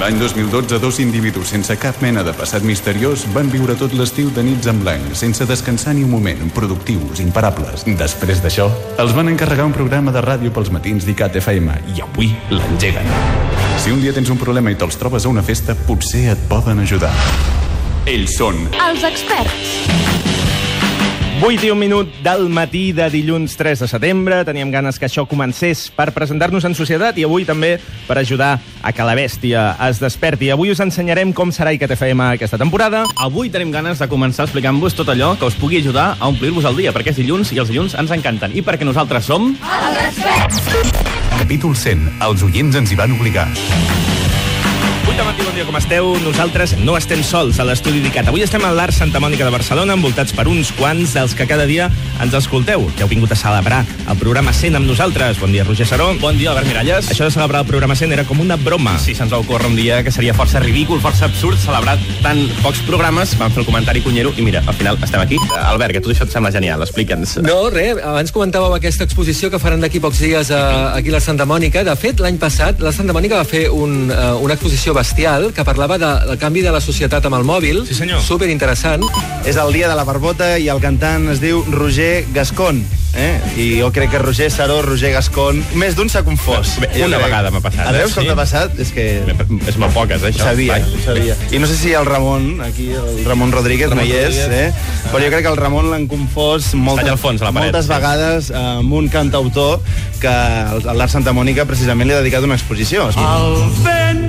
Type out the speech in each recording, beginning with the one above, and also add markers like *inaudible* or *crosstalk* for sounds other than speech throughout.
L'any 2012, dos individus sense cap mena de passat misteriós van viure tot l'estiu de nits en blanc, sense descansar ni un moment, productius, imparables. Després d'això, els van encarregar un programa de ràdio pels matins d'ICAT FM i avui l'engeguen. Si un dia tens un problema i te'ls trobes a una festa, potser et poden ajudar. Ells són Els experts. 8 i un minut del matí de dilluns 3 de setembre. Teníem ganes que això comencés per presentar-nos en societat i avui també per ajudar a que la bèstia es desperti. Avui us ensenyarem com serà ICAT FM aquesta temporada. Avui tenim ganes de començar explicant-vos tot allò que us pugui ajudar a omplir-vos el dia, perquè és dilluns i els dilluns ens encanten. I perquè nosaltres som... Capítol 100. Els oients ens hi van obligar. 8 de matí, bon dia, com esteu? Nosaltres no estem sols a l'estudi d'ICAT. Avui estem a l'Art Santa Mònica de Barcelona, envoltats per uns quants dels que cada dia ens escolteu, que heu vingut a celebrar el programa 100 amb nosaltres. Bon dia, Roger Saró. Bon dia, Albert Miralles. Això de celebrar el programa 100 era com una broma. Si se'ns va ocórrer un dia que seria força ridícul, força absurd, celebrar tan pocs programes, vam fer el comentari cunyero i mira, al final estem aquí. Eh, Albert, que tot això et sembla genial, explica'ns. No, res, abans comentàveu aquesta exposició que faran d'aquí pocs dies a, aquí a la Santa Mònica. De fet, l'any passat la Santa Mònica va fer un, uh, una exposició bestial que parlava de, del canvi de la societat amb el mòbil. Sí, senyor. Super interessant. És el dia de la barbota i el cantant es diu Roger Gascon. Eh? I jo crec que Roger Saró, Roger Gascon... Més d'un s'ha confós. Bé, una crec. vegada m'ha passat, A veure eh? com Sí. t'ha passat? És que... És molt poques, eh, Ho això. sabia, Vai. ho sabia. I no sé si el Ramon, aquí, el Ramon Rodríguez, Ramon no hi és, Rodríguez. eh? però jo crec que el Ramon l'han confós moltes, allà al fons, a la paret, moltes vegades amb un cantautor que a l'Art Santa Mònica precisament li ha dedicat una exposició. El vent,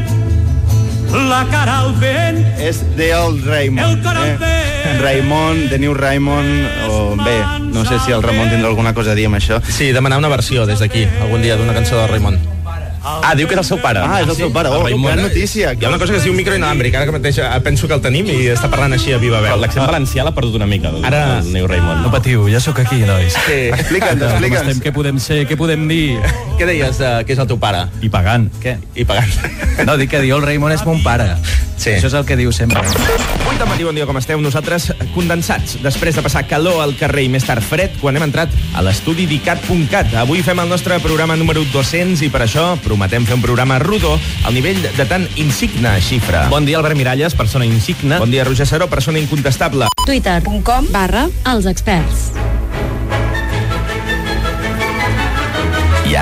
la cara al vent, És The Old Raymond. El cor al vent. Raymond, The New Raymond, o bé, no sé si el Ramon tindrà alguna cosa a dir amb això. Sí, demanar una versió des d'aquí, algun dia, d'una cançó de Raimon. Ah, diu que és el seu pare. Ah, és el seu pare. Oh, Raimon, gran notícia. Hi ha una cosa que es diu micro inalàmbric, ara que mateix eh, penso que el tenim i està parlant així a viva veu. l'accent valencià l'ha perdut una mica, el, Ara- el Neu Raimon. No patiu, ja sóc aquí, nois. Sí. Explica'ns, explica'ns. Què podem ser? Què podem dir? Què deies uh, que és el teu pare? I pagant. Què? I pagant. No, dic que diu el Raimon és mon pare. Sí. Això és el que diu sempre. 8 de matí, bon dia, com esteu? Nosaltres condensats, després de passar calor al carrer i més tard fred, quan hem entrat a l'estudi d'ICAT.cat. Avui fem el nostre programa número 200 i per això prometem fer un programa rodó al nivell de tan insigne xifra. Bon dia, Albert Miralles, persona insigne. Bon dia, Roger Saró, persona incontestable. Twitter.com barra els experts.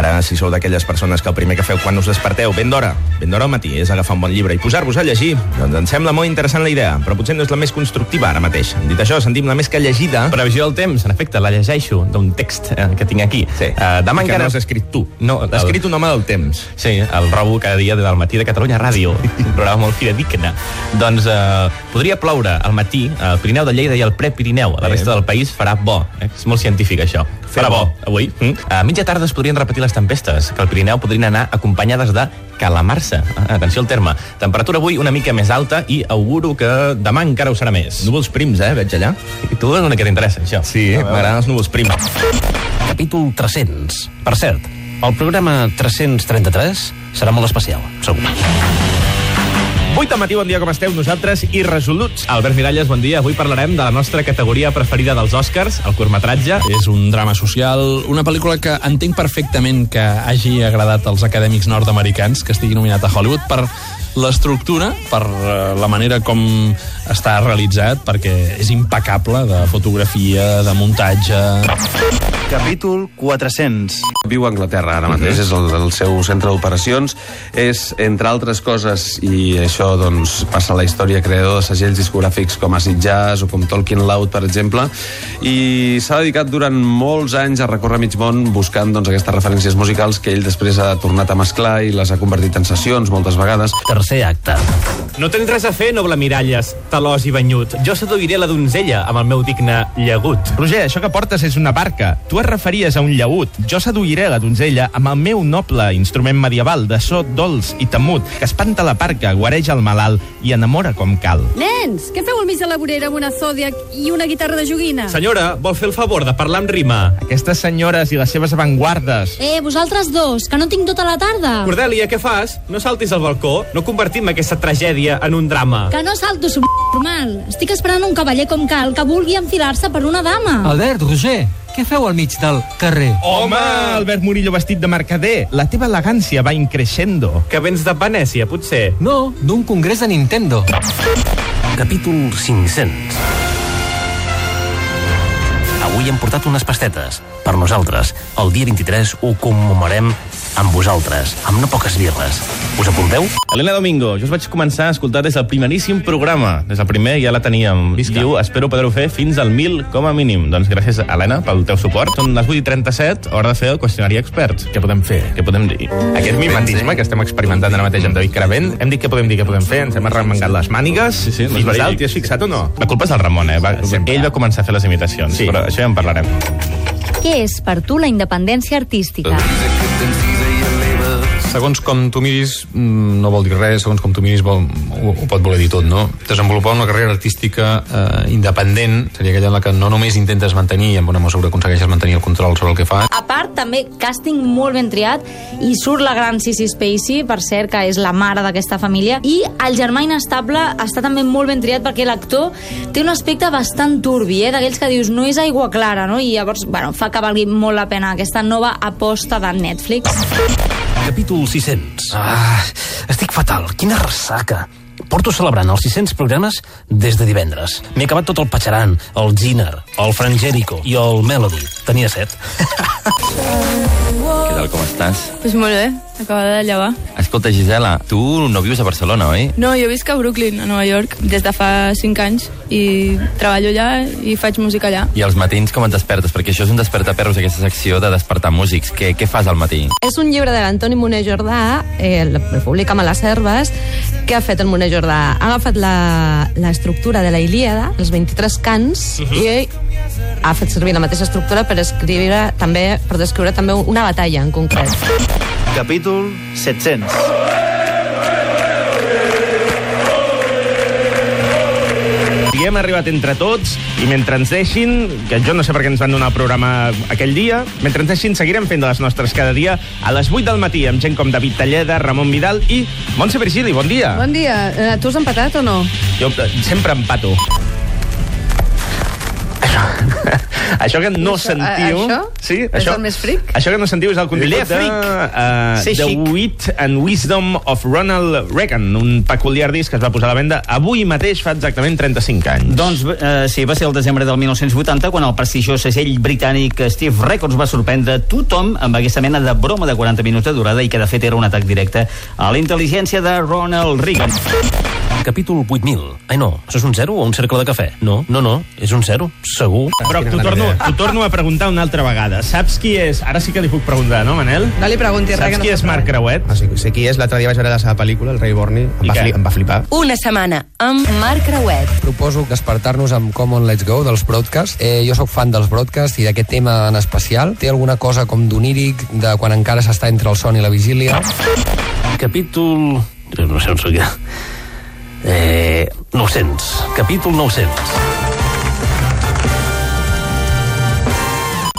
Ara, si sou d'aquelles persones que el primer que feu quan us desperteu ben d'hora, ben d'hora al matí, és agafar un bon llibre i posar-vos a llegir, doncs ens sembla molt interessant la idea, però potser no és la més constructiva ara mateix. Dit això, sentim la més que llegida... Previsió del temps, en efecte, la llegeixo d'un text eh, que tinc aquí. Sí. Uh, demà que encara... no has escrit tu. No, L'ha escrit un home del temps. Sí, el robo cada dia del matí de Catalunya Ràdio. *laughs* Un programa molt fidedigna. Doncs eh, podria ploure al matí al Pirineu de Lleida i al Prepirineu. A la resta del país farà bo. Eh? És molt científic, això. Farà bo, avui. Mm? A mitja tarda es podrien repetir les tempestes, que al Pirineu podrien anar acompanyades de calamarsa. Ah, Atenció al terme. Temperatura avui una mica més alta i auguro que demà encara ho serà més. Núvols prims, eh? Veig allà. I tu és una que t'interessa, això. Sí, m'agraden els núvols prims. capítol 300. Per cert, el programa 333 serà molt especial, segur. 8 de matí, bon dia, com esteu? Nosaltres irresoluts. Albert Miralles, bon dia. Avui parlarem de la nostra categoria preferida dels Oscars, el curtmetratge. És un drama social, una pel·lícula que entenc perfectament que hagi agradat als acadèmics nord-americans, que estigui nominat a Hollywood, per l'estructura, per eh, la manera com està realitzat, perquè és impecable de fotografia, de muntatge... Capítol 400. Viu a Anglaterra ara mateix, és el, el seu centre d'operacions. És, entre altres coses, i això doncs, passa a la història, creador de segells discogràfics com Acid Jazz o com Tolkien Loud, per exemple, i s'ha dedicat durant molts anys a recórrer mig món buscant doncs, aquestes referències musicals que ell després ha tornat a mesclar i les ha convertit en sessions moltes vegades. Tercer acte. No tens res a fer, noble Miralles, talòs i banyut. Jo seduiré la donzella amb el meu digne llagut. Roger, això que portes és una barca. Tu es referies a un llaüt. Jo seduiré la donzella amb el meu noble instrument medieval de so dolç i temut, que espanta la parca, guareix el malalt i enamora com cal. Nens, què feu al mig de la vorera amb una zòdia i una guitarra de joguina? Senyora, vol fer el favor de parlar amb rima? Aquestes senyores i les seves avantguardes. Eh, vosaltres dos, que no tinc tota la tarda. Cordèlia, què fas? No saltis al balcó, no convertim aquesta tragèdia en un drama. Que no salto, normal. Estic esperant un cavaller com cal que vulgui enfilar-se per una dama. Albert, Roger, què què feu al mig del carrer? Home, Albert Murillo vestit de mercader. La teva elegància va increixendo. Que vens de Venècia, potser? No, d'un congrés de Nintendo. Capítol 500. Avui hem portat unes pastetes. Per nosaltres, el dia 23 ho commemorem amb vosaltres, amb no poques birres. Us apunteu? Helena Domingo, jo us vaig començar a escoltar des del primeríssim programa. Des del primer ja la teníem. Visca. Diu, espero poder-ho fer fins al 1000 com a mínim. Doncs gràcies, Helena, pel teu suport. Són les 8 i 37, hora de fer el qüestionari experts. Què podem fer? Què podem dir? Aquest mimetisme que estem experimentant ara mateix amb David Caravent, hem dit que podem dir que podem fer, ens hem arremangat les mànigues, sí, sí, fins verídic. dalt, t'hi has fixat o no? La culpa és del Ramon, eh? Va, ell va començar a fer les imitacions, Sí. però això ja en parlarem. Què és per tu la independència artística? Segons com tu miris, mm, no vol dir res, segons com tu miris vol, ho, ho pot voler dir tot, no? Desenvolupar una carrera artística eh, independent seria aquella en la que no només intentes mantenir, i en bona mesura aconsegueixes mantenir el control sobre el que fas, A part, també, càsting molt ben triat i surt la gran Sissy Spacey, per cert, que és la mare d'aquesta família, i el germà inestable està també molt ben triat perquè l'actor té un aspecte bastant turbi, eh? d'aquells que dius no és aigua clara, no? i llavors bueno, fa que valgui molt la pena aquesta nova aposta de Netflix. Capítol 600. Ah, estic fatal. Quina ressaca. Porto celebrant els 600 programes des de divendres. M'he acabat tot el Patxaran, el Giner, el Frangèrico i el Melody. Tenia set. Què tal, com estàs? Pues molt bé, acabada de llevar. Escolta, Gisela, tu no vius a Barcelona, oi? No, jo visc a Brooklyn, a Nova York, des de fa 5 anys i treballo allà i faig música allà. I als matins com et despertes? Perquè això és un despertaperros, aquesta secció de despertar músics. Què, què fas al matí? És un llibre de l'Antoni Moner Jordà, eh, el el publica a les Herbes, que ha fet el Moner Jordà. Ha agafat la- l'estructura de la Ilíada, els 23 cants, uh -huh. i ha fet servir la mateixa estructura per escriure també per descriure també una batalla en concret. Capítol 700. I hem arribat entre tots i mentre ens deixin, que jo no sé per què ens van donar el programa aquell dia, mentre ens deixin seguirem fent de les nostres cada dia a les 8 del matí amb gent com David Talleda, Ramon Vidal i Montse Virgili. Bon dia. Bon dia. Eh, tu has empatat o no? Jo eh, sempre empato. això *laughs* que no Això- sentiu... això? Sí, És el més fric? Això que no sentiu és el contingut de uh, Ser The xic. Wit and Wisdom of Ronald Reagan, un peculiar disc que es va posar a la venda avui mateix fa exactament 35 anys. Doncs eh, sí, va ser el desembre del 1980 quan el prestigiós segell britànic Steve Records va sorprendre tothom amb aquesta mena de broma de 40 minuts de durada i que de fet era un atac directe a la intel·ligència de Ronald Reagan. Capítol 8000. Ai, no, això és un zero o un cercle de cafè? No, no, no, és un zero, segur. Però t'ho torno, t'ho torno a preguntar una altra vegada. Saps qui és... Ara sí que li puc preguntar, no, Manel? No li preguntis res, Saps qui és Marc Creuet? Ah, sí, sé qui és. L'altre dia vaig veure la seva pel·lícula, El rei Borni. Em, va, què? fli em va flipar. Una setmana amb Marc Creuet. Proposo despertar-nos amb Come On Let's Go dels broadcast. Eh, jo sóc fan dels broadcast i d'aquest tema en especial. Té alguna cosa com d'oníric, de quan encara s'està entre el son i la vigília. Capítol... No sé on soc ja. Eh, 900. Capítol 900.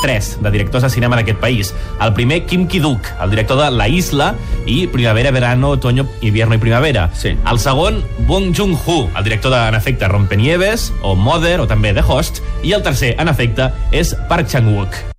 3 de directors de cinema d'aquest país. El primer, Kim Ki-duk, el director de La Isla i Primavera, Verano, Otoño, Invierno i Primavera. Sí. El segon, Bong Joon-ho, el director de, en efecte, Rompenieves, o Mother, o també The Host. I el tercer, en efecte, és Park Chan-wook,